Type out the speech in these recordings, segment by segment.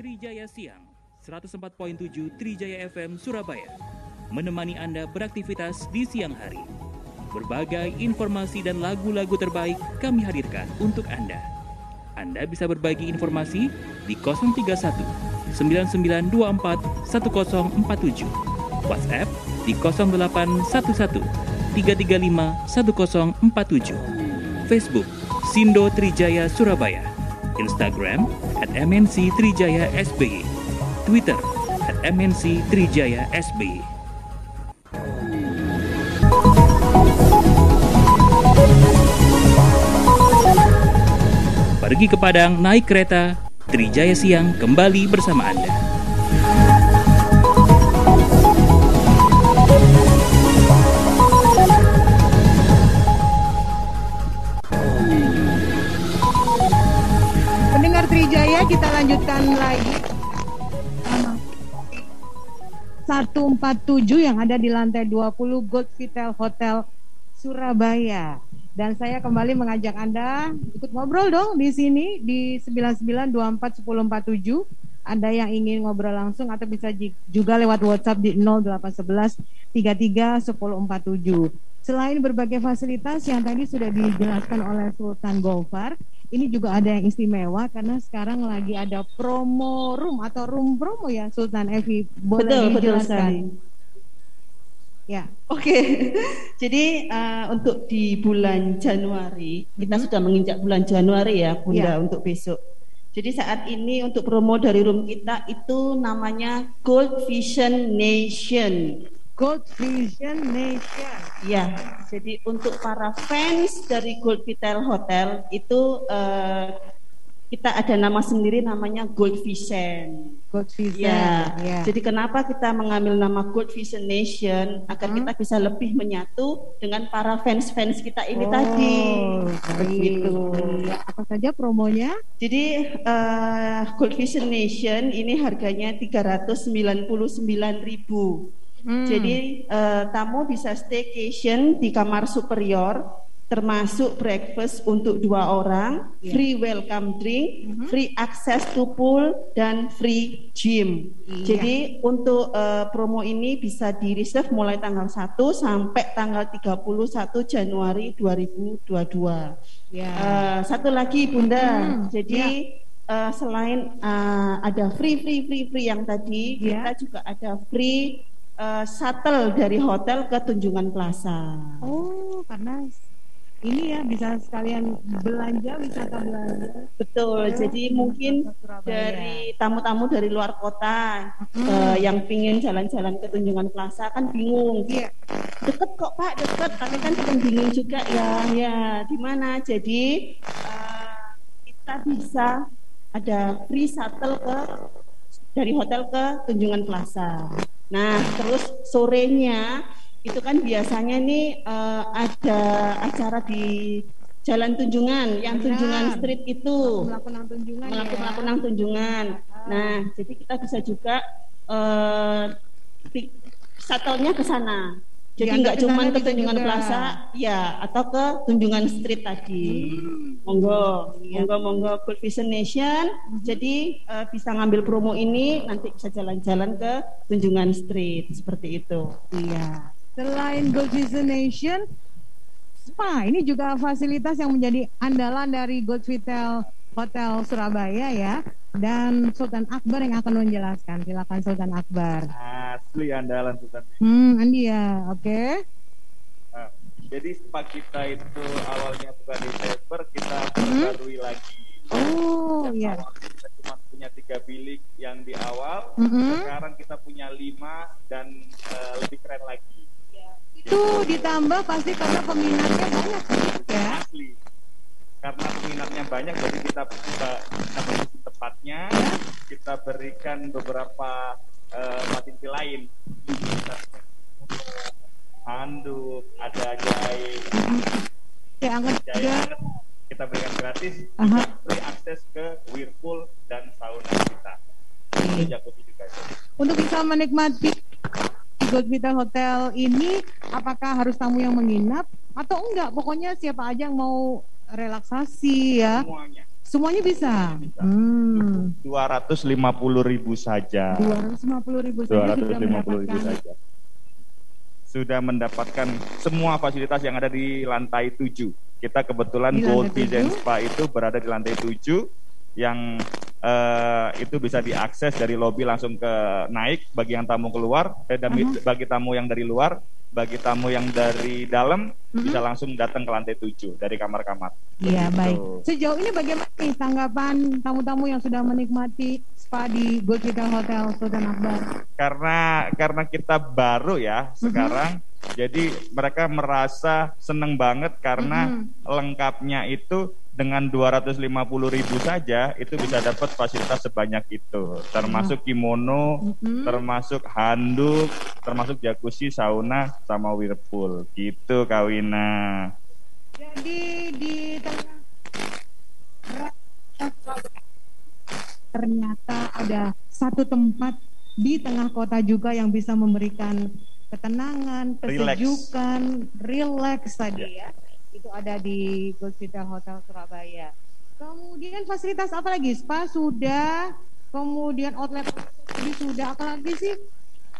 Trijaya Siang 104.7 Trijaya FM Surabaya menemani Anda beraktivitas di siang hari. Berbagai informasi dan lagu-lagu terbaik kami hadirkan untuk Anda. Anda bisa berbagi informasi di 031 9924 1047. WhatsApp di 0811 335 1047. Facebook Sindo Trijaya Surabaya. Instagram at MNC Trijaya SBY. Twitter at MNC Trijaya SBY. Pergi ke Padang naik kereta, Trijaya Siang kembali bersama Anda. 147 yang ada di lantai 20 Gold Vital Hotel Surabaya. Dan saya kembali mengajak Anda ikut ngobrol dong di sini di 99241047. Anda yang ingin ngobrol langsung atau bisa juga lewat WhatsApp di 0811 33 1047. Selain berbagai fasilitas yang tadi sudah dijelaskan oleh Sultan Gofar, ini juga ada yang istimewa karena sekarang lagi ada promo room atau room promo ya Sultan Evi. Boleh Betul, betul dijelaskan? sekali. Ya. Oke, jadi uh, untuk di bulan Januari kita Mhm. sudah menginjak bulan Januari ya, Bunda Ya. untuk besok. Jadi saat ini untuk promo dari room kita itu namanya Gold Vision Nation. Gold Vision Nation. Ya, jadi untuk para fans dari Gold Vital Hotel itu uh, kita ada nama sendiri namanya Gold Vision. Gold Vision. Ya, ya. jadi kenapa kita mengambil nama Gold Vision Nation agar Hmm. kita bisa lebih menyatu dengan para fans-fans kita ini Oh, tadi. Begitu. Ya, apa saja promonya? Jadi eh, Gold Vision Nation ini harganya 399.000. Hmm. Jadi eh, tamu bisa staycation di kamar superior termasuk breakfast untuk dua orang, Iya. free welcome drink, Mhm. free access to pool dan free gym. Iya. Jadi untuk eh, promo ini bisa di reserve mulai tanggal 1 sampai tanggal 31 Januari 2022. ya. Eh, satu lagi Bunda, Hmm, jadi eh, selain eh, ada free free free free yang tadi, Ya. kita juga ada free eh, shuttle dari hotel ke Tunjungan Plaza. oh, karena ini ya bisa sekalian belanja wisata belanja. Betul. ke Jadi mungkin dari tamu-tamu dari luar kota Hmm. eh, yang pingin jalan-jalan ke Tunjungan Plaza kan bingung. Iya. Deket kok Pak, deket. Tapi kan kita bingung juga ya. Ya, di mana? Jadi eh, kita bisa ada free shuttle ke dari hotel ke Tunjungan Plaza. Nah, terus sorenya itu kan biasanya nih eh, ada acara di Jalan Tunjungan, yang Benar. Tunjungan Street itu melakukan tunjungan melakukan ya. tunjungan. Nah, jadi kita bisa juga eh pi- shuttle-nya ke sana. Jadi nggak ke cuma ke bisa Tunjungan juga. Plaza, ya, atau ke Tunjungan Street tadi. Monggo, Iya. monggo, monggo Cool Vision Nation. Jadi eh, bisa ngambil promo ini, nanti bisa jalan-jalan ke Tunjungan Street seperti itu. Iya. Selain Gold Vision Nation, spa ini juga fasilitas yang menjadi andalan dari Gold Vital Hotel Surabaya ya. Dan Sultan Akbar yang akan menjelaskan. Silakan Sultan Akbar. Asli andalan Sultan. Hmm, Andi ya, oke. Nah, jadi spa kita itu awalnya bukan Desember, kita Hmm. perbarui lagi. Oh, iya. kita cuma punya tiga bilik yang di awal, Mhm. sekarang kita punya lima dan eh, lebih keren lagi. Itu ditambah pasti karena peminatnya banyak ya. Asli. Karena peminatnya banyak, jadi kita kita, kita posisi tepatnya, kita berikan beberapa eh, fasiliti lain. Handuk, ada jahit, hangat, kita berikan gratis, Aha. free akses ke whirlpool dan sauna kita. Juga. Untuk bisa menikmati Gold Vita Hotel ini, apakah harus tamu yang menginap atau enggak? Pokoknya siapa aja yang mau relaksasi ya. Semuanya. Semuanya bisa. Bisa. Hmm. 250 ribu saja. 250 ribu saja sudah 250 ribu saja. Sudah mendapatkan semua fasilitas yang ada di lantai 7. Kita kebetulan Gold tujuh? Spa itu berada di lantai 7 yang eh, itu bisa diakses dari lobi langsung ke naik bagi yang tamu keluar, eh, dami- Uh-huh. bagi tamu yang dari luar, bagi tamu yang dari dalam Mhm. bisa langsung datang ke lantai 7 dari kamar-kamar. Iya baik. Sejauh ini bagaimana nih tanggapan tamu-tamu yang sudah menikmati spa di Gold Hotel Sultan Akbar? karena karena kita baru ya sekarang jadi mereka merasa seneng banget karena Mhm. lengkapnya itu dengan 250 ribu saja itu bisa dapat fasilitas sebanyak itu termasuk kimono Mhm. termasuk handuk termasuk jacuzzi sauna sama whirlpool gitu Kawina Jadi di tengah ternyata ada satu tempat di tengah kota juga yang bisa memberikan ketenangan, Relax. kesejukan, relax tadi ya. Itu ada di Gold Vita Hotel Surabaya. Kemudian fasilitas apa lagi? Spa sudah, kemudian outlet tadi sudah, apa lagi sih?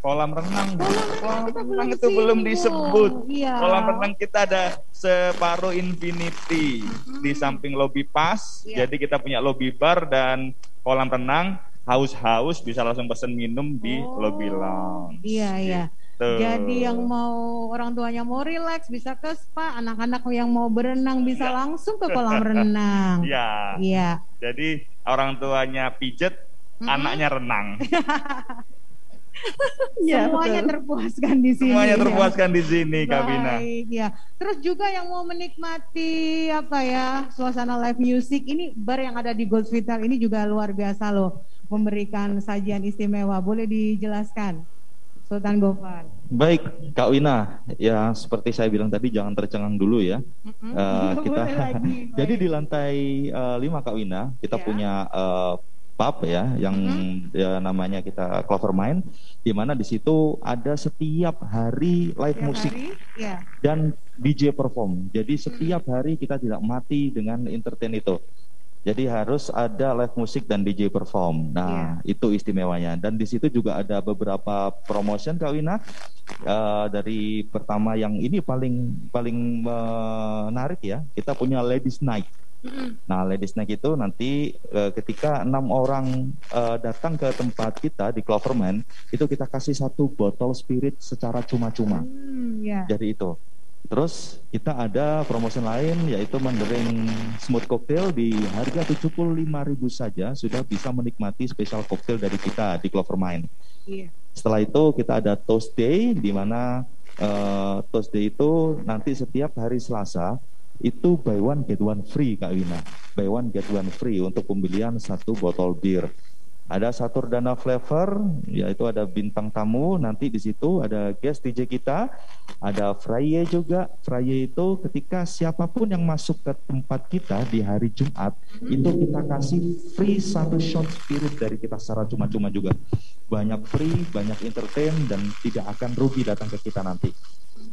kolam renang. Kolam renang kolam kita renang belum itu belum singgung. disebut Iya. Kolam renang kita ada separuh infinity di samping lobby pas. Iya. Jadi kita punya lobby bar dan kolam renang. Haus-haus bisa langsung pesen minum di Oh, lobby lounge. Iya, iya. Gitu. Jadi yang mau orang tuanya mau relax bisa ke spa, anak-anak yang mau berenang bisa Iya. langsung ke kolam renang. Iya. Iya. Jadi orang tuanya pijet, Mm-mm. anaknya renang. Iya, Semuanya betul. terpuaskan di sini. Semuanya ya. terpuaskan di sini, Kabina. Baik, ya. Terus juga yang mau menikmati apa ya suasana live music ini bar yang ada di Gold Vital ini juga luar biasa loh, memberikan sajian istimewa. Boleh dijelaskan, Sultan Gofar? Baik, Kak Wina, ya seperti saya bilang tadi jangan tercengang dulu ya. Mm-mm. Eh, kita lagi. jadi di lantai eh, lima Kak Wina kita Ya. punya eh, pub ya yang ya, namanya kita Clover Mine, di mana di situ ada setiap hari live musik hari, ya. dan DJ perform. Jadi setiap hari kita tidak mati dengan entertain itu. Jadi harus ada live musik dan DJ perform. Nah, itu istimewanya. Dan di situ juga ada beberapa promotion Kak Wina. Eh, dari pertama yang ini paling paling menarik ya. Kita punya Ladies Night. Nah, Ladies Night itu nanti eh, ketika enam orang eh, datang ke tempat kita di Cloverman, itu kita kasih satu botol spirit secara cuma-cuma. Hmm, ya. Jadi itu. Terus kita ada promosi lain yaitu Mandarin Smooth Cocktail di harga 75.000 saja sudah bisa menikmati spesial cocktail dari kita di Clover Mine. Iya. Setelah itu kita ada Toast Day di mana eh, Toast Day itu nanti setiap hari Selasa itu buy one get one free Kak Wina. Buy one get one free untuk pembelian satu botol bir. Ada satu dana flavor, yaitu ada bintang tamu. Nanti di situ ada guest DJ kita, ada Fraye juga. Fraye itu ketika siapa pun yang masuk ke tempat kita di hari Jumat, itu kita kasih free satu shot spirit dari kita secara cuma-cuma juga. Banyak free, banyak entertain, dan tidak akan rugi datang ke kita nanti.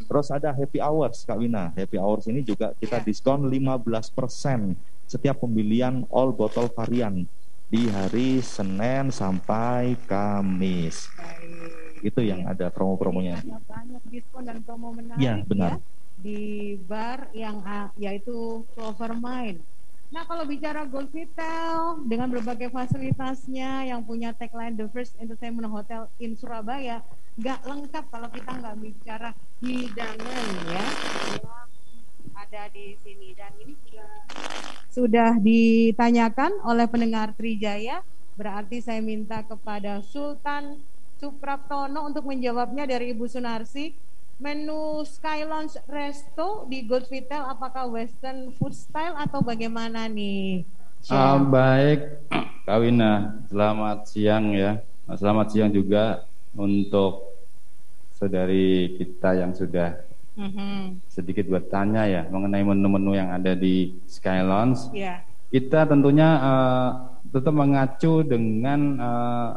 Terus ada happy hours Kak Wina. Happy hours ini juga kita diskon 15% setiap pembelian all bottle varian di hari Senin sampai Kamis. Baik. Itu yang ada promo-promonya. Ada banyak diskon dan promo menarik Ya, benar. di bar yang yaitu Clover Mine. Nah kalau bicara Gold Vital dengan berbagai fasilitasnya yang punya tagline The First Entertainment Hotel in Surabaya, nggak lengkap kalau kita nggak bicara hidangan ya yang ada di sini dan ini sudah sudah ditanyakan oleh pendengar Trijaya. Berarti saya minta kepada Sultan Supraptono untuk menjawabnya dari Ibu Sunarsi. Menu Sky Lounge Resto di Gold Vital apakah Western food style atau bagaimana nih? Ah, baik, Kak Wina, selamat siang ya. Selamat siang juga untuk saudari kita yang sudah Mhm. sedikit bertanya ya mengenai menu-menu yang ada di Sky Lounge. Ya. Kita tentunya eh, tetap mengacu dengan eh,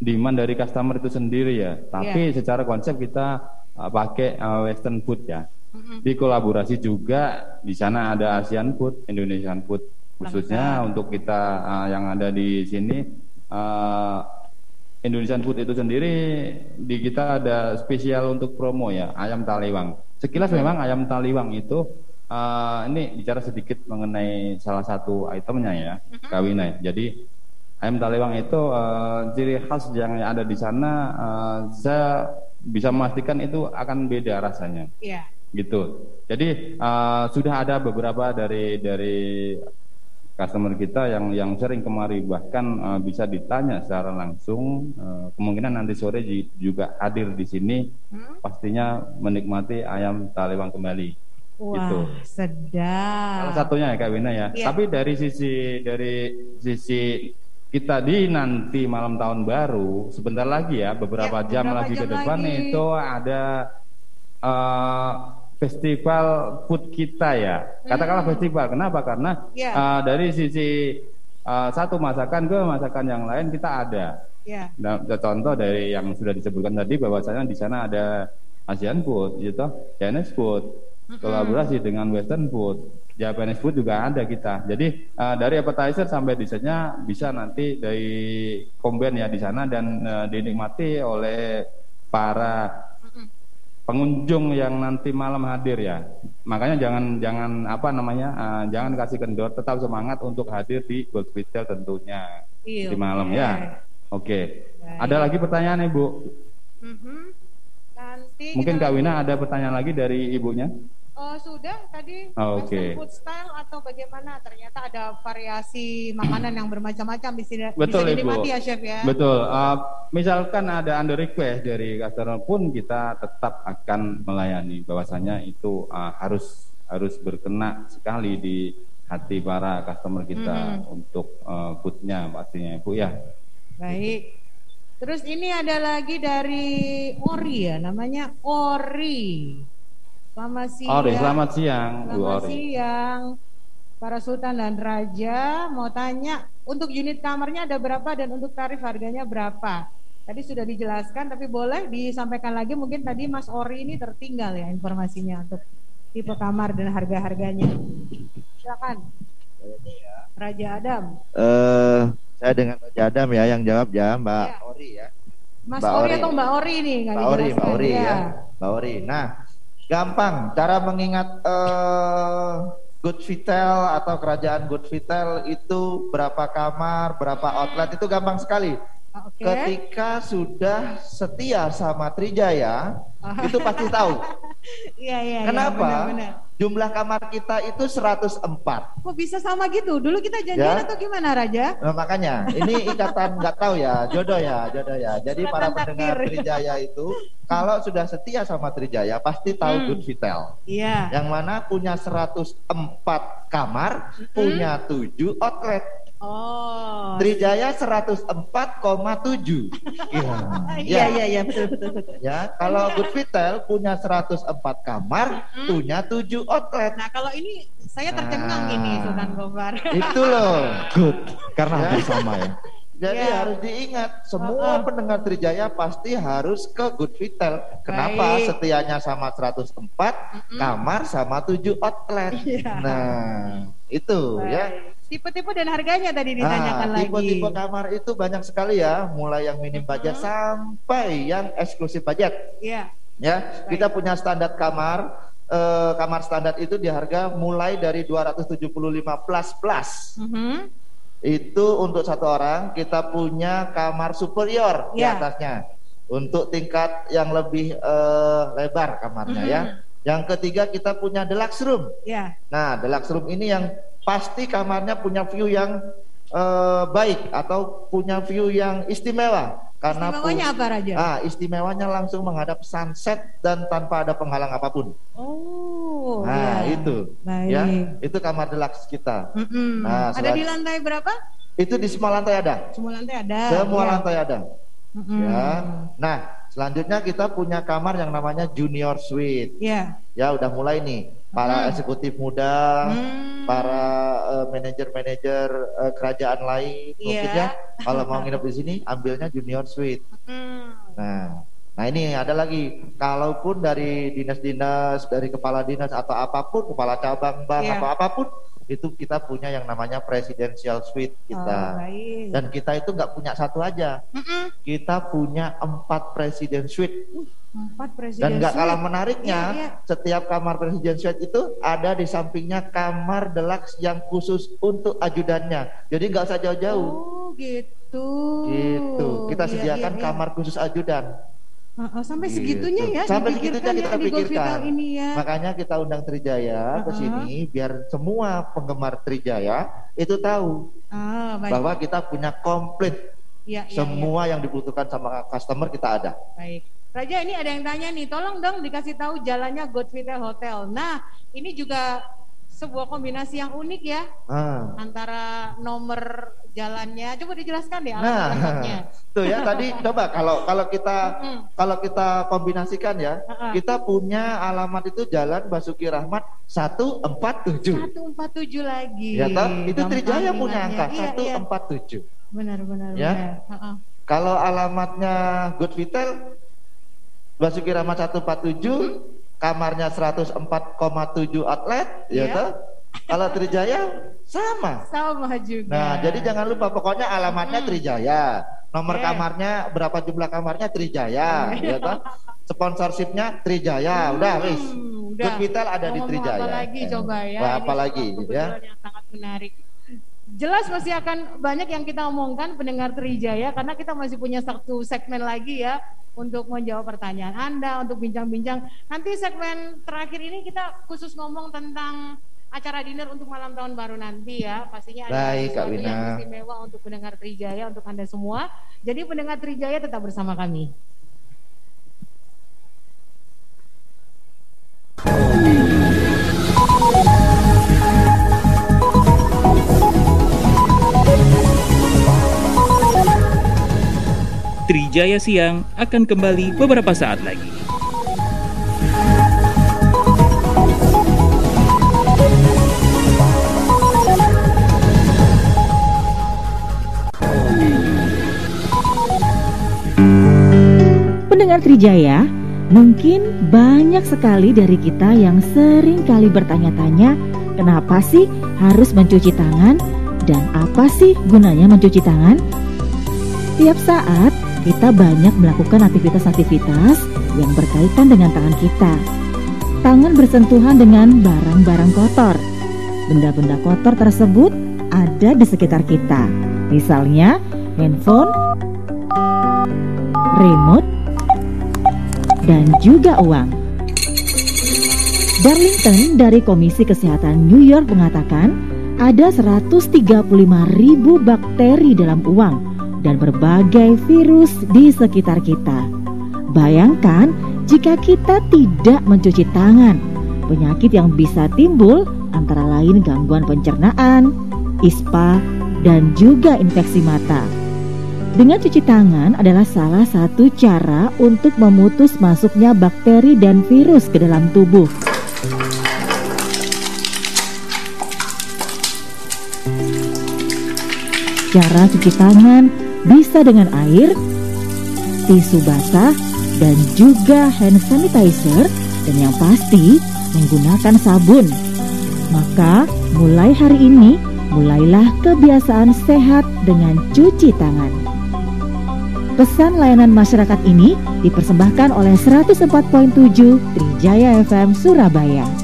demand dari customer itu sendiri ya. Tapi secara konsep kita eh, pakai eh, Western food ya. Mhm. Di kolaborasi juga di sana ada Asian food, Indonesian food. khususnya untuk kita uh, yang ada di sini uh, Indonesian Food itu sendiri di kita ada spesial untuk promo ya ayam taliwang. Sekilas memang ayam taliwang itu uh, ini bicara sedikit mengenai salah satu itemnya ya kawinai. Jadi ayam taliwang itu uh, ciri khas yang ada di sana uh, saya bisa memastikan itu akan beda rasanya. Iya. Gitu. Jadi uh, sudah ada beberapa dari dari customer kita yang yang sering kemari bahkan uh, bisa ditanya secara langsung uh, kemungkinan nanti sore juga hadir di sini hmm? pastinya menikmati ayam talewang kembali Wah, gitu. sedap. Salah satunya ya Kak Wina ya. ya. Tapi dari sisi dari sisi kita di nanti malam tahun baru sebentar lagi ya beberapa ya, jam beberapa lagi jam ke depan lagi. itu ada uh, festival food kita ya. Katakanlah hmm. festival. Kenapa? Karena yeah. Ya. uh, dari sisi uh, satu masakan ke masakan yang lain kita ada. Yeah. Nah, contoh dari yang sudah disebutkan tadi bahwasanya di sana ada Asian food, gitu, Chinese food, mm-hmm. kolaborasi dengan Western food, Japanese food juga ada kita. Jadi uh, dari appetizer sampai dessertnya bisa nanti dari combine ya di sana dan uh, dinikmati oleh para pengunjung yang nanti malam hadir ya. Makanya jangan jangan apa namanya uh, jangan kasih kendor, tetap semangat untuk hadir di Gold Hotel tentunya Iyi, di malam okay. ya. Oke. Okay. Ada lagi pertanyaan ibu? Mm -hmm. Nanti Mungkin Kak Wina ada pertanyaan lagi dari ibunya? Uh, sudah tadi oh, okay. food style atau bagaimana? Ternyata ada variasi makanan yang bermacam-macam di sini. Betul bisa dinikmati ya chef ya. Betul. Uh, misalkan ada under request dari customer pun kita tetap akan melayani. Bahwasanya itu uh, harus harus berkena sekali di hati para customer kita mm -hmm. untuk uh, foodnya pastinya ibu ya. Baik. Terus ini ada lagi dari Ori ya, namanya Ori. Selamat siang. Ori, selamat siang. Selamat siang. Para sultan dan raja mau tanya untuk unit kamarnya ada berapa dan untuk tarif harganya berapa? Tadi sudah dijelaskan tapi boleh disampaikan lagi mungkin tadi Mas Ori ini tertinggal ya informasinya untuk tipe kamar dan harga-harganya. Silakan. Raja Adam. Eh uh, saya dengan Raja Adam ya yang jawab ya Mbak ya. Ori ya. Mas Mbak Ori, Ori atau Mbak Ori nih Mbak Ori, Mbak Ori ya. ya. Mbak Ori. Nah, Gampang, cara mengingat uh, Good Vitel atau kerajaan Good Vitel itu berapa kamar, berapa outlet itu gampang sekali. Okay. Ketika sudah setia sama Trijaya, oh. itu pasti tahu. Iya, iya, Kenapa? Ya, benar, benar. Jumlah kamar kita itu 104. Kok bisa sama gitu? Dulu kita janjian ya? atau gimana Raja? Nah, makanya, ini ikatan nggak tahu ya, jodoh ya, jodoh ya. Jadi Selatan para pendengar takdir. Trijaya itu kalau sudah setia sama Trijaya pasti tahu hmm. Good Vitel. Iya. Yang mana punya 104 kamar, hmm. punya 7 outlet. Oh. Trijaya 104,7. Iya. Iya iya iya betul betul betul. Ya, kalau Good Vitel punya 104 kamar, hmm. punya 7 outlet. Nah, kalau ini saya tercengang nah, ini Sultan Gofar. Itu loh. Good. Karena ya. hampir sama ya. Jadi yeah. harus diingat, semua uh -uh. pendengar Trijaya pasti harus ke Good Vitel. Kenapa? Baik. Setianya sama 104, mm -hmm. kamar sama 7 outlet. Yeah. Nah, itu Baik. ya. Tipe-tipe dan harganya tadi ditanyakan nah, lagi. Tipe-tipe kamar itu banyak sekali ya, mulai yang minim budget hmm. sampai yang eksklusif budget. Iya. Ya, Baik. kita punya standar kamar. Eh, kamar standar itu di harga mulai dari 275 plus plus. Mm -hmm. Itu untuk satu orang kita punya kamar superior yeah. di iya. atasnya. Untuk tingkat yang lebih uh, lebar kamarnya mm -hmm. ya. Mm-hmm. Yang ketiga kita punya deluxe room. Yeah. Nah, deluxe room ini yang pasti kamarnya punya view yang uh, baik atau punya view yang istimewa. Karena istimewanya apa Raja? Ah, istimewanya langsung menghadap sunset dan tanpa ada penghalang apa pun. Oh, nah ya. itu, baik. ya itu kamar deluxe kita. Mm -mm. Nah, ada di lantai berapa? Itu di semua lantai ada. Semua lantai ada. Semua ya. lantai ada. Mm -mm. Ya, nah selanjutnya kita punya kamar yang namanya junior suite. Ya. Ya udah mulai nih para hmm. eksekutif muda, hmm. para uh, manajer-manajer uh, kerajaan lain, yeah. mungkin ya kalau mau nginep di sini ambilnya junior suite. Hmm. Nah, Nah ini ada lagi, kalaupun dari dinas-dinas, dari kepala dinas atau apa pun, kepala cabang bank yeah. atau apa pun, itu kita punya yang namanya presidential suite kita. Oh, Dan kita itu nggak punya satu aja, mm -mm. kita punya empat presiden suite. Empat presiden Dan nggak kalah menariknya, yeah, yeah. setiap kamar presiden suite itu ada di sampingnya kamar deluxe yang khusus untuk ajudannya. Jadi nggak usah jauh-jauh. Oh gitu. Gitu. Kita yeah, sediakan yeah, yeah. kamar khusus ajudan. Uh, sampai gitu. segitunya ya sampai segitunya kita ya, pikirkan ini ya. makanya kita undang Trijaya uh, ke sini biar semua penggemar Trijaya itu tahu uh, baik. bahwa kita punya komplit ya, ya, semua ya. yang dibutuhkan sama customer kita ada baik Raja ini ada yang tanya nih tolong dong dikasih tahu jalannya Godvitel Hotel nah ini juga sebuah kombinasi yang unik ya ah. antara nomor jalannya. Coba dijelaskan deh nah, Tuh ya tadi coba kalau kalau kita kalau kita kombinasikan ya, uh-uh. kita punya alamat itu Jalan Basuki Rahmat 147. 147 lagi. Ya toh? Itu Trijaya punya angka iya, 147. Iya. Benar benar ya. Benar. Uh-uh. Kalau alamatnya Good Vital Basuki Rahmat 147 hmm kamarnya 104,7 outlet, ya yeah. toh? Kalau Trijaya sama. Sama juga. Nah, jadi jangan lupa pokoknya alamatnya hmm. Trijaya. Nomor yeah. kamarnya berapa jumlah kamarnya Trijaya, ya toh? Sponsorshipnya Trijaya, hmm, udah wis. Udah. Hospital ada Ngomong di Trijaya. Apa lagi coba ya? Wah, apa lagi ya? Yang sangat menarik. Jelas masih akan banyak yang kita omongkan pendengar Trijaya karena kita masih punya satu segmen lagi ya untuk menjawab pertanyaan Anda, untuk bincang-bincang. Nanti segmen terakhir ini kita khusus ngomong tentang acara dinner untuk malam tahun baru nanti ya. Pastinya ada Baik, sesuatu yang istimewa untuk pendengar Trijaya, untuk Anda semua. Jadi pendengar Trijaya tetap bersama kami. Trijaya Siang akan kembali beberapa saat lagi. Pendengar Trijaya, mungkin banyak sekali dari kita yang sering kali bertanya-tanya, kenapa sih harus mencuci tangan dan apa sih gunanya mencuci tangan? Tiap saat kita banyak melakukan aktivitas-aktivitas yang berkaitan dengan tangan kita. Tangan bersentuhan dengan barang-barang kotor. Benda-benda kotor tersebut ada di sekitar kita. Misalnya handphone, remote, dan juga uang. Darlington dari Komisi Kesehatan New York mengatakan ada 135 ribu bakteri dalam uang dan berbagai virus di sekitar kita. Bayangkan jika kita tidak mencuci tangan, penyakit yang bisa timbul antara lain gangguan pencernaan, ispa, dan juga infeksi mata. Dengan cuci tangan adalah salah satu cara untuk memutus masuknya bakteri dan virus ke dalam tubuh. Cara cuci tangan bisa dengan air, tisu basah, dan juga hand sanitizer dan yang pasti menggunakan sabun. Maka mulai hari ini mulailah kebiasaan sehat dengan cuci tangan. Pesan layanan masyarakat ini dipersembahkan oleh 104.7 Trijaya FM Surabaya.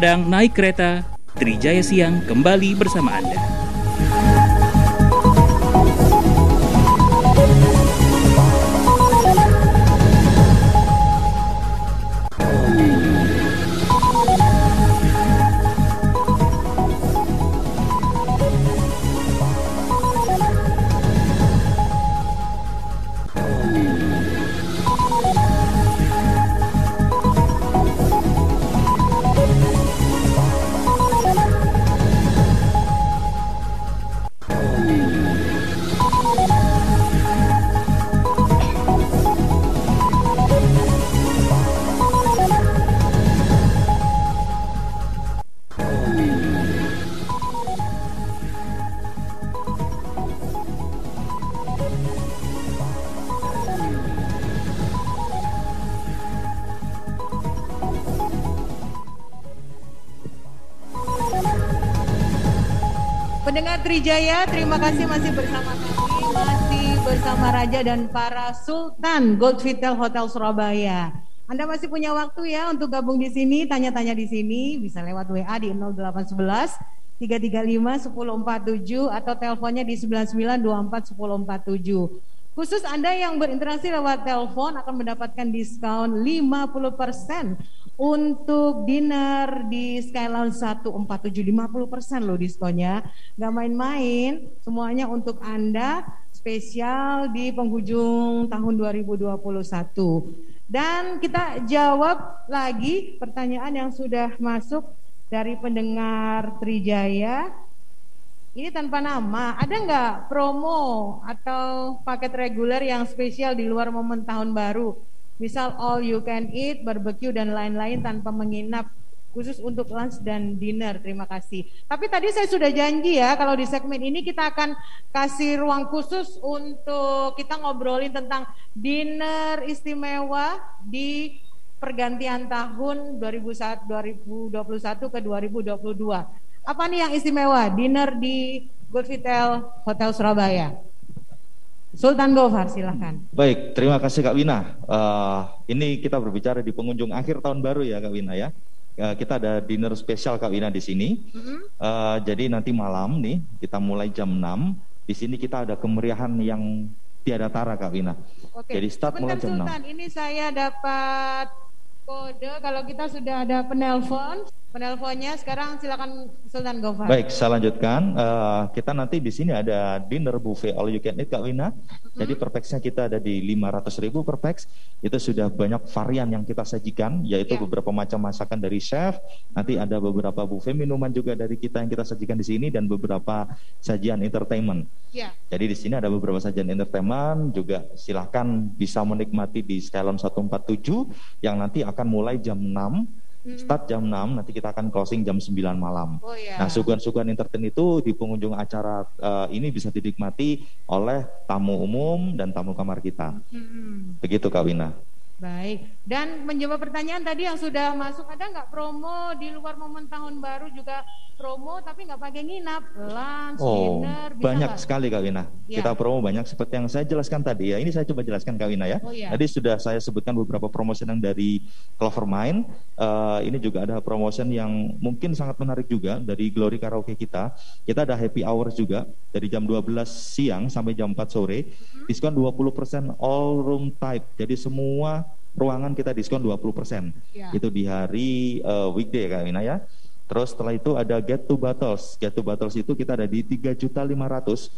Padang naik kereta, Trijaya Siang kembali bersama Anda. Trijaya, terima kasih masih bersama kami, masih bersama Raja dan para Sultan Gold Vital Hotel Surabaya. Anda masih punya waktu ya untuk gabung di sini, tanya-tanya di sini, bisa lewat WA di 0811 335 1047 atau teleponnya di 9924 1047. Khusus Anda yang berinteraksi lewat telepon akan mendapatkan diskon 50% untuk dinner di Skyline 147 50% loh diskonnya. Gak main-main, semuanya untuk Anda spesial di penghujung tahun 2021. Dan kita jawab lagi pertanyaan yang sudah masuk dari pendengar Trijaya ini tanpa nama, ada nggak promo atau paket reguler yang spesial di luar momen tahun baru? Misal all you can eat, barbecue dan lain-lain tanpa menginap khusus untuk lunch dan dinner. Terima kasih. Tapi tadi saya sudah janji ya kalau di segmen ini kita akan kasih ruang khusus untuk kita ngobrolin tentang dinner istimewa di pergantian tahun 2021 ke 2022. Apa nih yang istimewa? Dinner di Gold Vitel Hotel Surabaya. Sultan Gofar, silahkan. Baik, terima kasih Kak Wina. Uh, ini kita berbicara di pengunjung akhir tahun baru ya Kak Wina ya. Uh, kita ada dinner spesial Kak Wina di sini. Uh, jadi nanti malam nih kita mulai jam 6. Di sini kita ada kemeriahan yang tiada tara Kak Wina. Oke. Jadi start Sebentar, mulai jam Sultan, 6. Ini saya dapat kode kalau kita sudah ada penelpon. Penelponnya sekarang silakan Sultan Gofar. Baik, saya lanjutkan. Uh, kita nanti di sini ada dinner buffet all you can eat Kak Wina. Mm-hmm. Jadi per packsnya kita ada di 500 ribu per packs. Itu sudah banyak varian yang kita sajikan, yaitu yeah. beberapa macam masakan dari chef. Nanti ada beberapa buffet minuman juga dari kita yang kita sajikan di sini dan beberapa sajian entertainment. Yeah. Jadi di sini ada beberapa sajian entertainment. Juga silahkan bisa menikmati di Skylon 147 yang nanti akan mulai jam 6 Start jam 6, nanti kita akan closing jam 9 malam. Oh, iya. Nah, suguhan-suguhan entertain itu di pengunjung acara uh, ini bisa dinikmati oleh tamu umum dan tamu kamar kita. Hmm. Begitu Kak Wina. Baik, dan menjawab pertanyaan tadi yang sudah masuk, ada nggak promo di luar momen tahun baru juga promo tapi nggak pakai nginap, lunch, oh, dinner, bisa banyak gak? sekali Kak Wina. Ya. Kita promo banyak seperti yang saya jelaskan tadi ya. Ini saya coba jelaskan Kak Wina ya. Oh, ya. Tadi sudah saya sebutkan beberapa promosi yang dari Clover Mind. Uh, ini juga ada promosi yang mungkin sangat menarik juga dari Glory Karaoke kita. Kita ada happy hours juga dari jam 12 siang sampai jam 4 sore. Hmm. Diskon 20% all room type. Jadi semua ruangan kita diskon 20%. Ya. Itu di hari uh, weekday Kak Wina ya. Terus setelah itu ada get to battles. Get to battles itu kita ada di 3 juta 500.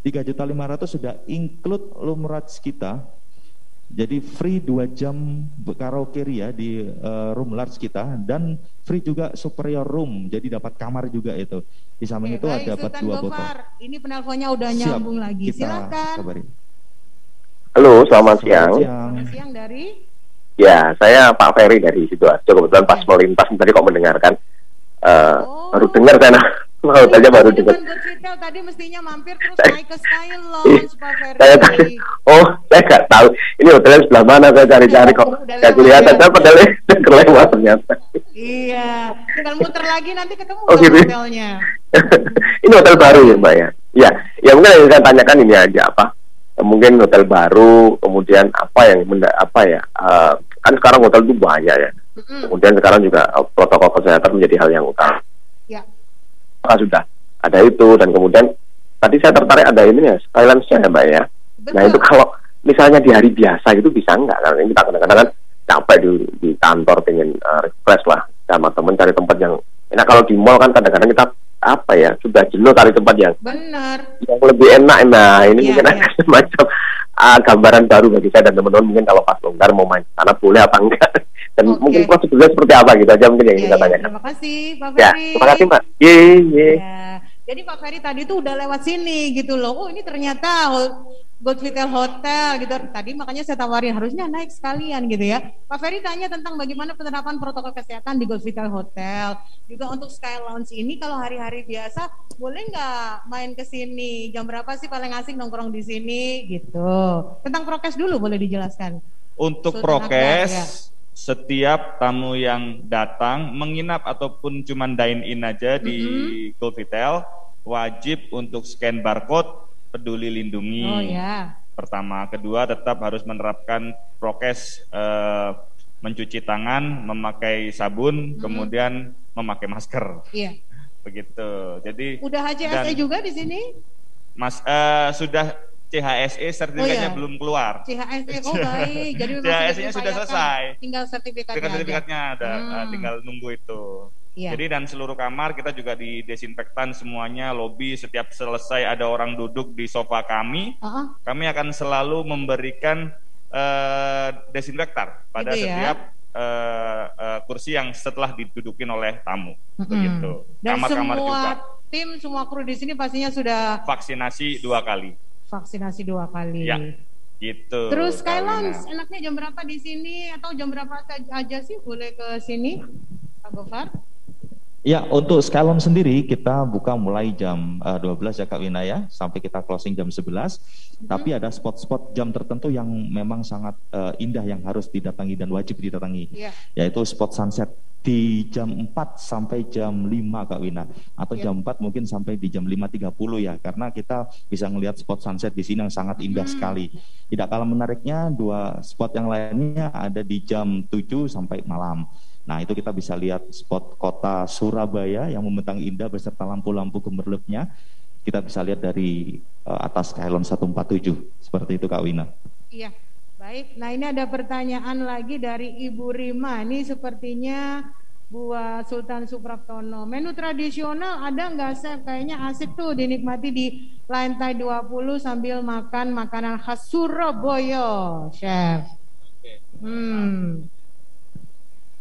3 juta 500 sudah include room rates kita. Jadi free 2 jam karaoke ya di uh, room large kita dan free juga superior room. Jadi dapat kamar juga itu. Di samping itu ada dapat dua botol. Ini penelponnya udah nyambung Siap, lagi. Silakan. Kabarin. Halo, selamat, selamat siang. siang. Selamat siang dari Ya, saya Pak Ferry dari Sidoarjo. Kebetulan pas melintas tadi kok mendengarkan. Uh, oh. Baru dengar saya Mau saja baru dengar. tadi mestinya mampir terus naik ke Sky Lounge, Pak Ferry. Saya tadi, oh, saya nggak tahu. Ini hotelnya sebelah mana? Saya cari-cari kok. Gak kelihatan. Saya padahal kelewat ternyata. Iya, tinggal muter lagi nanti ketemu oh, gitu. hotelnya. ini hotel baru ya, Mbak ya? Iya, ya mungkin yang saya tanyakan ini aja apa? Mungkin hotel baru, kemudian apa yang apa ya? Uh, kan sekarang hotel itu banyak ya. Mm-hmm. Kemudian sekarang juga uh, protokol kesehatan menjadi hal yang utama. Ya. Nah, sudah ada itu dan kemudian tadi saya tertarik ada ini ya Skylands-nya ya mbak ya. Betul. Nah itu kalau misalnya di hari biasa itu bisa enggak karena kita kadang-kadang kan capek di, di kantor pengen uh, refresh lah sama temen cari tempat yang enak kalau di mall kan kadang-kadang kita apa ya sudah jenuh cari tempat yang benar yang lebih enak nah ini ya, mungkin ya. ada semacam uh, gambaran baru bagi saya dan teman-teman mungkin kalau pas longgar mau main sana boleh apa enggak dan okay. mungkin prosedurnya seperti apa gitu aja mungkin yang ya, kita ya. tanyakan. Terima kasih Pak Ferry. Ya, terima kasih Mbak. Ye, ye. Ya. Jadi Pak Ferry tadi tuh udah lewat sini gitu loh. Oh ini ternyata Gold Vital Hotel gitu. Tadi makanya saya tawarin harusnya naik sekalian gitu ya. Pak Ferry tanya tentang bagaimana penerapan protokol kesehatan di Gold Vital Hotel. Juga untuk Sky Lounge ini kalau hari-hari biasa boleh nggak main ke sini? Jam berapa sih paling asik nongkrong di sini gitu. Tentang prokes dulu boleh dijelaskan. Untuk Sultan prokes ya. setiap tamu yang datang menginap ataupun cuma dine in aja di mm -hmm. Gold Vital wajib untuk scan barcode peduli lindungi. Oh ya. Pertama, kedua tetap harus menerapkan prokes eh, mencuci tangan, memakai sabun, hmm. kemudian memakai masker. Iya. Begitu. Jadi udah HCSE juga di sini? Mas uh, sudah CHSE sertifikatnya oh, iya. belum keluar. CHSE oh baik. Jadi CHSE-nya sudah selesai. Tinggal sertifikatnya. Tinggal sertifikatnya ada, hmm. uh, tinggal nunggu itu. Iya. Jadi dan seluruh kamar kita juga di desinfektan semuanya, lobby setiap selesai ada orang duduk di sofa kami, uh -huh. kami akan selalu memberikan uh, desinfektan pada gitu ya? setiap uh, uh, kursi yang setelah didudukin oleh tamu, mm -hmm. begitu. Dan kamar-kamar semua juga. tim, semua kru di sini pastinya sudah vaksinasi dua kali. Vaksinasi dua kali. Ya gitu. Terus Skylons enaknya jam berapa di sini atau jam berapa aja sih boleh ke sini, Pak Gofar? Ya, untuk Skylon sendiri kita buka mulai jam uh, eh, 12 ya Kak Wina ya, sampai kita closing jam 11. Hmm. Tapi ada spot-spot jam tertentu yang memang sangat uh, indah yang harus didatangi dan wajib didatangi. Yeah. Yaitu spot sunset di jam 4 sampai jam 5 Kak Wina atau yeah. jam 4 mungkin sampai di jam 5.30 ya karena kita bisa melihat spot sunset di sini yang sangat indah hmm. sekali. Tidak kalah menariknya dua spot yang lainnya ada di jam 7 sampai malam. Nah itu kita bisa lihat spot kota Surabaya yang membentang indah beserta lampu-lampu gemerlapnya. Kita bisa lihat dari uh, atas Skylon 147 seperti itu Kak Wina. Iya, baik. Nah ini ada pertanyaan lagi dari Ibu Rima. Ini sepertinya buat Sultan Supraptono. Menu tradisional ada nggak sih? Kayaknya asik tuh dinikmati di lantai 20 sambil makan makanan khas Surabaya, Chef. Hmm.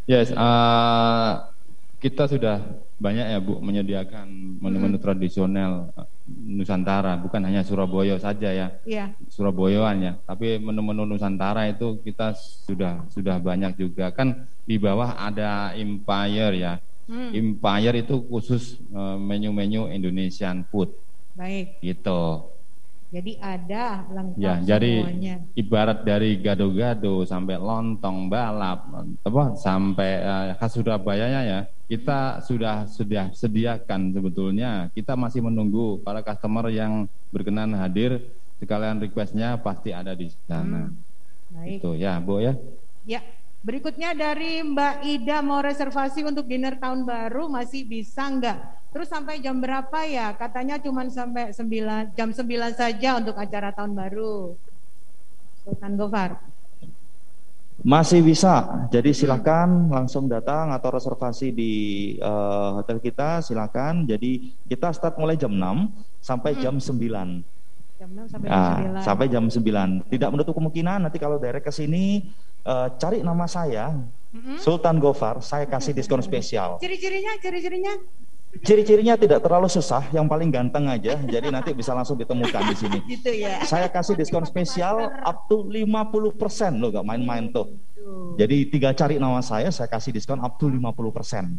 Yes, uh, kita sudah banyak ya Bu menyediakan menu-menu hmm. tradisional uh, Nusantara, bukan hanya Surabaya saja ya. Iya. Surabayaan ya, tapi menu-menu Nusantara itu kita sudah sudah banyak juga kan di bawah ada Empire ya. Hmm. Empire itu khusus uh, menu-menu Indonesian food. Baik. Gitu. Jadi ada lengkap ya, jadi ibarat dari gado-gado sampai lontong balap apa sampai uh, khas Surabaya ya kita hmm. sudah sudah sediakan sebetulnya kita masih menunggu para customer yang berkenan hadir sekalian requestnya pasti ada di sana. Hmm. Baik. Itu ya, Bu ya. Ya, Berikutnya dari Mbak Ida mau reservasi untuk dinner tahun baru masih bisa enggak? Terus sampai jam berapa ya? Katanya cuma sampai 9 jam 9 saja untuk acara tahun baru. Sultan Gofar. Masih bisa. Jadi silakan langsung datang atau reservasi di uh, hotel kita silakan. Jadi kita start mulai jam 6 sampai jam 9. Jam 6 sampai jam nah, 9. Sampai jam 9. Tidak menutup kemungkinan nanti kalau direct ke sini uh, cari nama saya. Sultan Gofar, saya kasih diskon spesial. Ciri-cirinya, ciri-cirinya? Ciri-cirinya tidak terlalu susah, yang paling ganteng aja. Jadi nanti bisa langsung ditemukan di sini. Gitu ya. Saya kasih diskon spesial up to 50% loh, gak main-main tuh. Jadi tiga cari nama saya, saya kasih diskon up to 50%.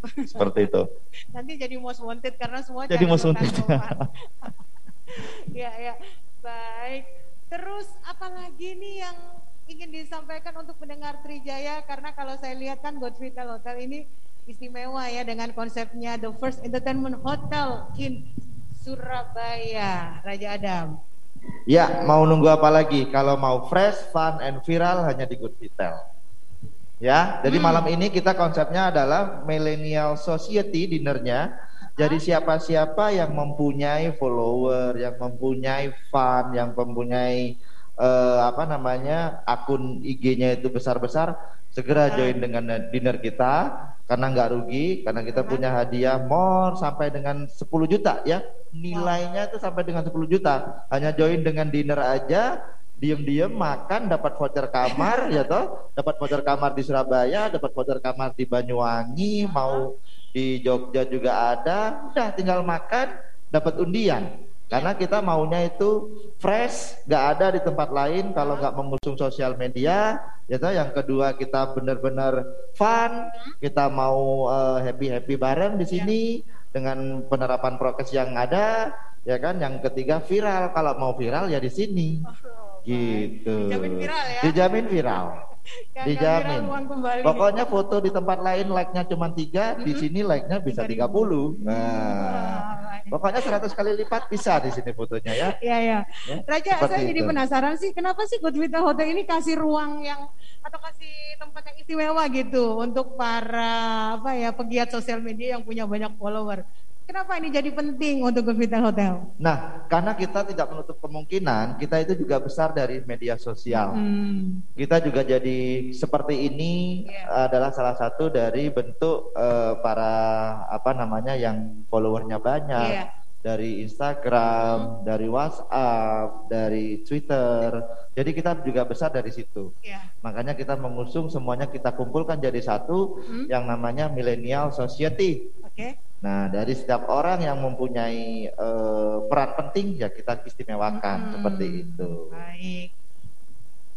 Seperti itu. Nanti jadi most wanted karena semua jadi most wanted. ya, ya. Baik. Terus apalagi nih yang ingin disampaikan untuk pendengar Trijaya karena kalau saya lihat kan Godfrey Hotel ini istimewa ya dengan konsepnya the first entertainment hotel in Surabaya Raja Adam. Ya, mau nunggu apa lagi? Kalau mau fresh, fun, and viral hanya di Good Hotel. Ya, jadi hmm. malam ini kita konsepnya adalah millennial society dinernya. Jadi siapa-siapa yang mempunyai follower, yang mempunyai fan, yang mempunyai uh, apa namanya akun IG-nya itu besar-besar, segera join dengan dinner kita karena nggak rugi, karena kita punya hadiah more sampai dengan 10 juta ya. Nilainya itu sampai dengan 10 juta. Hanya join dengan dinner aja, diem-diem makan dapat voucher kamar ya toh, dapat voucher kamar di Surabaya, dapat voucher kamar di Banyuwangi, mau di Jogja juga ada, udah tinggal makan dapat undian. Karena kita maunya itu fresh, nggak ada di tempat lain kalau nggak mengusung sosial media. Ya toh. Yang kedua kita benar-benar fun, kita mau uh, eh, happy happy bareng di sini dengan penerapan prokes yang ada, ya kan. Yang ketiga viral, kalau mau viral ya di sini, oh, gitu. Dijamin viral ya. Dijamin viral. Dijamin. Pokoknya foto di tempat lain like-nya cuma tiga, di sini like-nya bisa 30. Nah, Pokoknya 100 kali lipat bisa di sini fotonya ya. Iya, iya. Ya, Raja, saya jadi penasaran sih kenapa sih Good Vita Hotel ini kasih ruang yang atau kasih tempat yang istimewa gitu untuk para apa ya pegiat sosial media yang punya banyak follower. Kenapa ini jadi penting untuk Good Hotel? Nah, karena kita tidak menutup kemungkinan kita itu juga besar dari media sosial. Hmm. Kita juga jadi seperti ini yeah. adalah salah satu dari bentuk uh, para apa namanya yang followernya banyak. Yeah. Dari Instagram, hmm. dari WhatsApp, dari Twitter. Jadi kita juga besar dari situ. Yeah. Makanya kita mengusung semuanya kita kumpulkan jadi satu hmm. yang namanya Millennial Society. Okay Nah, dari setiap orang yang mempunyai uh, peran penting ya kita istimewakan hmm, seperti itu. Baik.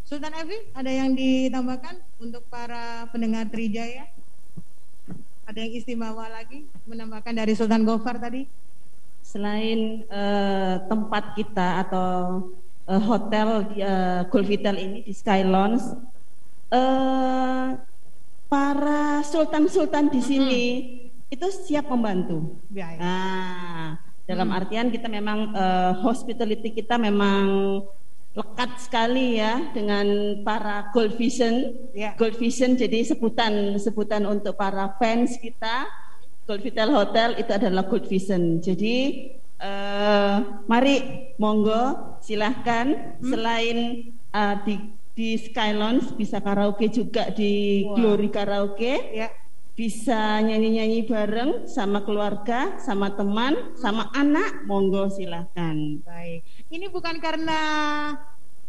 Sultan Evi, ada yang ditambahkan untuk para pendengar Trijaya? Ada yang istimewa lagi menambahkan dari Sultan Gofar tadi? Selain uh, tempat kita atau uh, hotel uh, Gulfitel ini di Sky Lounge, uh, para sultan-sultan di sini hmm itu siap membantu. Ya, ya. Nah, dalam hmm. artian kita memang uh, hospitality kita memang lekat sekali ya dengan para Gold Vision. Ya. Gold Vision jadi sebutan sebutan untuk para fans kita. Gold Vital Hotel itu adalah Gold Vision. Jadi uh, mari monggo silahkan hmm. selain uh, di di Sky Lounge bisa karaoke juga di wow. Glory Karaoke. Ya bisa nyanyi-nyanyi bareng sama keluarga, sama teman, sama anak, monggo silahkan. Baik. Ini bukan karena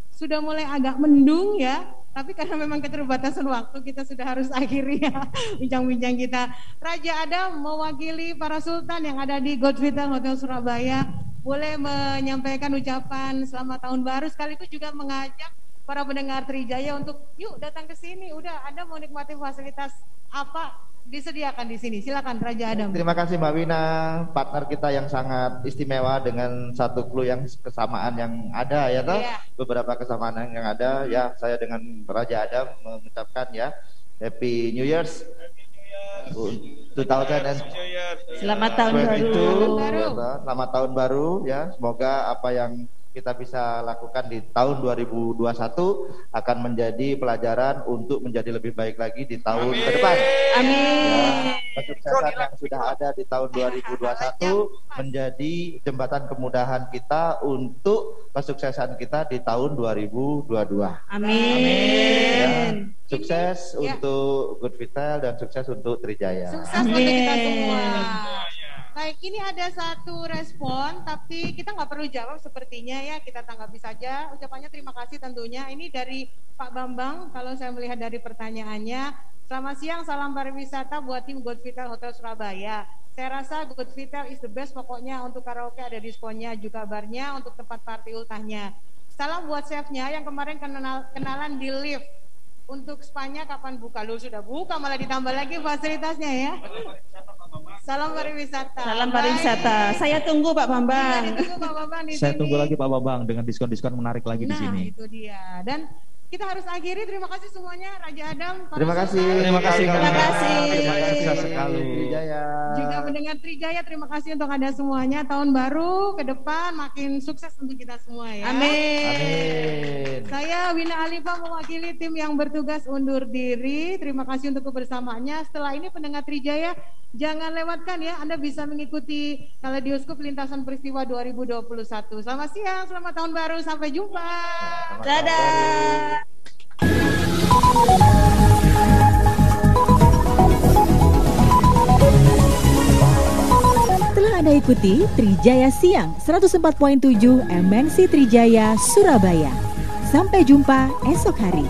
sudah mulai agak mendung ya, tapi karena memang keterbatasan waktu kita sudah harus akhiri ya bincang-bincang kita. Raja Adam mewakili para sultan yang ada di Godvita Hotel Surabaya boleh menyampaikan ucapan selamat tahun baru sekaligus juga mengajak para pendengar Trijaya untuk yuk datang ke sini. Udah Anda mau nikmati fasilitas apa disediakan di sini. Silakan Raja Adam. Terima kasih Mbak Wina, partner kita yang sangat istimewa dengan satu clue yang kesamaan yang ada ya toh. Yeah. Beberapa kesamaan yang ada ya saya dengan Raja Adam mengucapkan ya Happy New Year's. Happy 2000 Selamat tahun baru. Selamat tahun baru ya. Semoga apa yang kita bisa lakukan di tahun 2021 akan menjadi pelajaran untuk menjadi lebih baik lagi di tahun Amin. ke depan. Amin. Ya, kesuksesan yang sudah ada di tahun 2021 menjadi jembatan kemudahan kita untuk kesuksesan kita di tahun 2022. Amin. Ya, sukses Ini, ya. untuk Good Vital dan sukses untuk Trijaya. Sukses Amin. untuk kita semua. Baik, ini ada satu respon, tapi kita nggak perlu jawab sepertinya ya, kita tanggapi saja. Ucapannya terima kasih tentunya. Ini dari Pak Bambang, kalau saya melihat dari pertanyaannya. Selamat siang, salam pariwisata buat tim Good Vital Hotel Surabaya. Saya rasa Good Vital is the best, pokoknya untuk karaoke ada diskonnya, juga barnya untuk tempat party ultahnya. Salam buat chefnya yang kemarin kenal, kenalan di lift. Untuk spanya kapan buka? Lu sudah buka, malah ditambah lagi fasilitasnya ya. Salam pariwisata. Salam pariwisata. Baik. Saya tunggu Pak Bambang. Ya, ditunggu Pak Bambang di Saya sini. tunggu lagi Pak Bambang dengan diskon-diskon menarik lagi nah, di sini. Nah, itu dia. Dan kita harus akhiri. Terima kasih semuanya Raja Adam. Terima kasih. Terima kasih. Terima kasih. Terima kasih sekali. Trijaya. Juga mendengar Trijaya, terima kasih untuk Anda semuanya. Tahun baru ke depan makin sukses untuk kita semua ya. Amin. Amin. Saya Wina Alifa mewakili tim yang bertugas undur diri. Terima kasih untuk kebersamaannya. Setelah ini pendengar Trijaya Jangan lewatkan ya, Anda bisa mengikuti Kaleidoskop Lintasan Peristiwa 2021. Selamat siang, selamat tahun baru, sampai jumpa. Dadah. Telah Anda ikuti Trijaya Siang 104.7 MNC Trijaya Surabaya. Sampai jumpa esok hari.